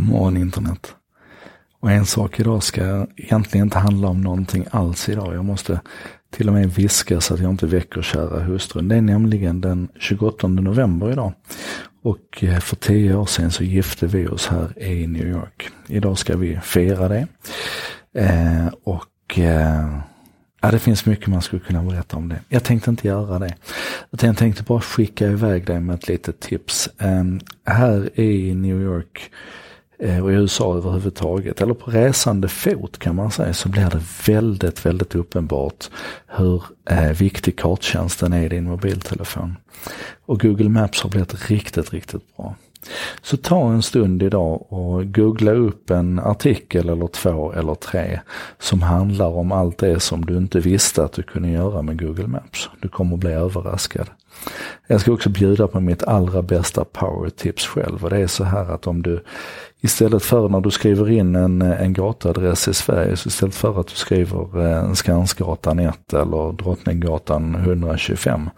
God morgon internet. Och en sak idag ska egentligen inte handla om någonting alls idag. Jag måste till och med viska så att jag inte väcker kära hustrun. Det är nämligen den 28 november idag. Och eh, för tio år sedan så gifte vi oss här i New York. Idag ska vi fira det. Eh, och eh, Ja, det finns mycket man skulle kunna berätta om det. Jag tänkte inte göra det. Utan jag tänkte bara skicka iväg dig med ett litet tips. Eh, här i New York Eh, och i USA överhuvudtaget, eller på resande fot kan man säga, så blir det väldigt, väldigt uppenbart hur eh, viktig karttjänsten är i din mobiltelefon. Och Google Maps har blivit riktigt, riktigt bra. Så ta en stund idag och googla upp en artikel eller två eller tre som handlar om allt det som du inte visste att du kunde göra med Google Maps. Du kommer att bli överraskad. Jag ska också bjuda på mitt allra bästa power tips själv och det är så här att om du istället för när du skriver in en, en gatuadress i Sverige, så istället för att du skriver eh, Skansgatan 1 eller Drottninggatan 125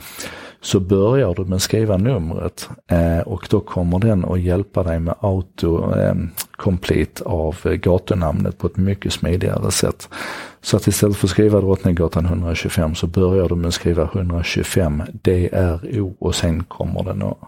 så börjar du med att skriva numret eh, och då kommer den att hjälpa dig med auto eh, complete av gatunamnet på ett mycket smidigare sätt. Så att istället för att skriva Drottninggatan 125 så börjar du med att skriva 125 DRO och sen kommer den att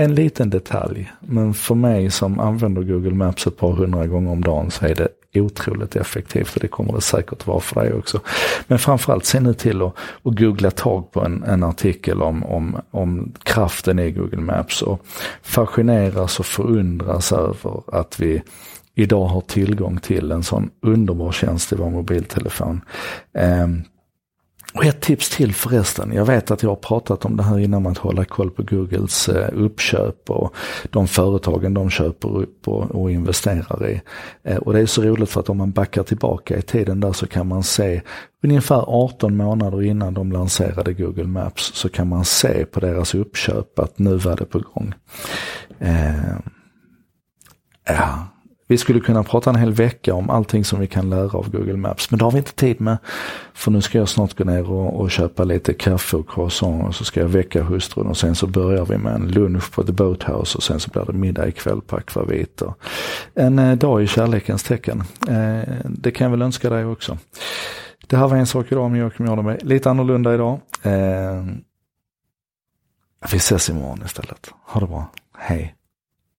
en liten detalj, men för mig som använder Google Maps ett par hundra gånger om dagen så är det otroligt effektivt och det kommer det säkert vara för dig också. Men framförallt se nu till att, att googla tag på en, en artikel om, om, om kraften i Google Maps och fascineras och förundras över att vi idag har tillgång till en sån underbar tjänst i vår mobiltelefon. Um, och ett tips till förresten. Jag vet att jag har pratat om det här innan med att hålla koll på Googles eh, uppköp och de företagen de köper upp och, och investerar i. Eh, och det är så roligt för att om man backar tillbaka i tiden där så kan man se ungefär 18 månader innan de lanserade Google Maps så kan man se på deras uppköp att nu var det på gång. Eh, ja, vi skulle kunna prata en hel vecka om allting som vi kan lära av Google Maps, men det har vi inte tid med. För nu ska jag snart gå ner och, och köpa lite kaffe och croissant och så ska jag väcka hustrun och sen så börjar vi med en lunch på The Boathouse och sen så blir det middag ikväll på Aquavit. En eh, dag i kärlekens tecken. Eh, det kan jag väl önska dig också. Det här var en sak idag med jag kommer göra mig lite annorlunda idag. Eh, vi ses imorgon istället. Ha det bra. Hej.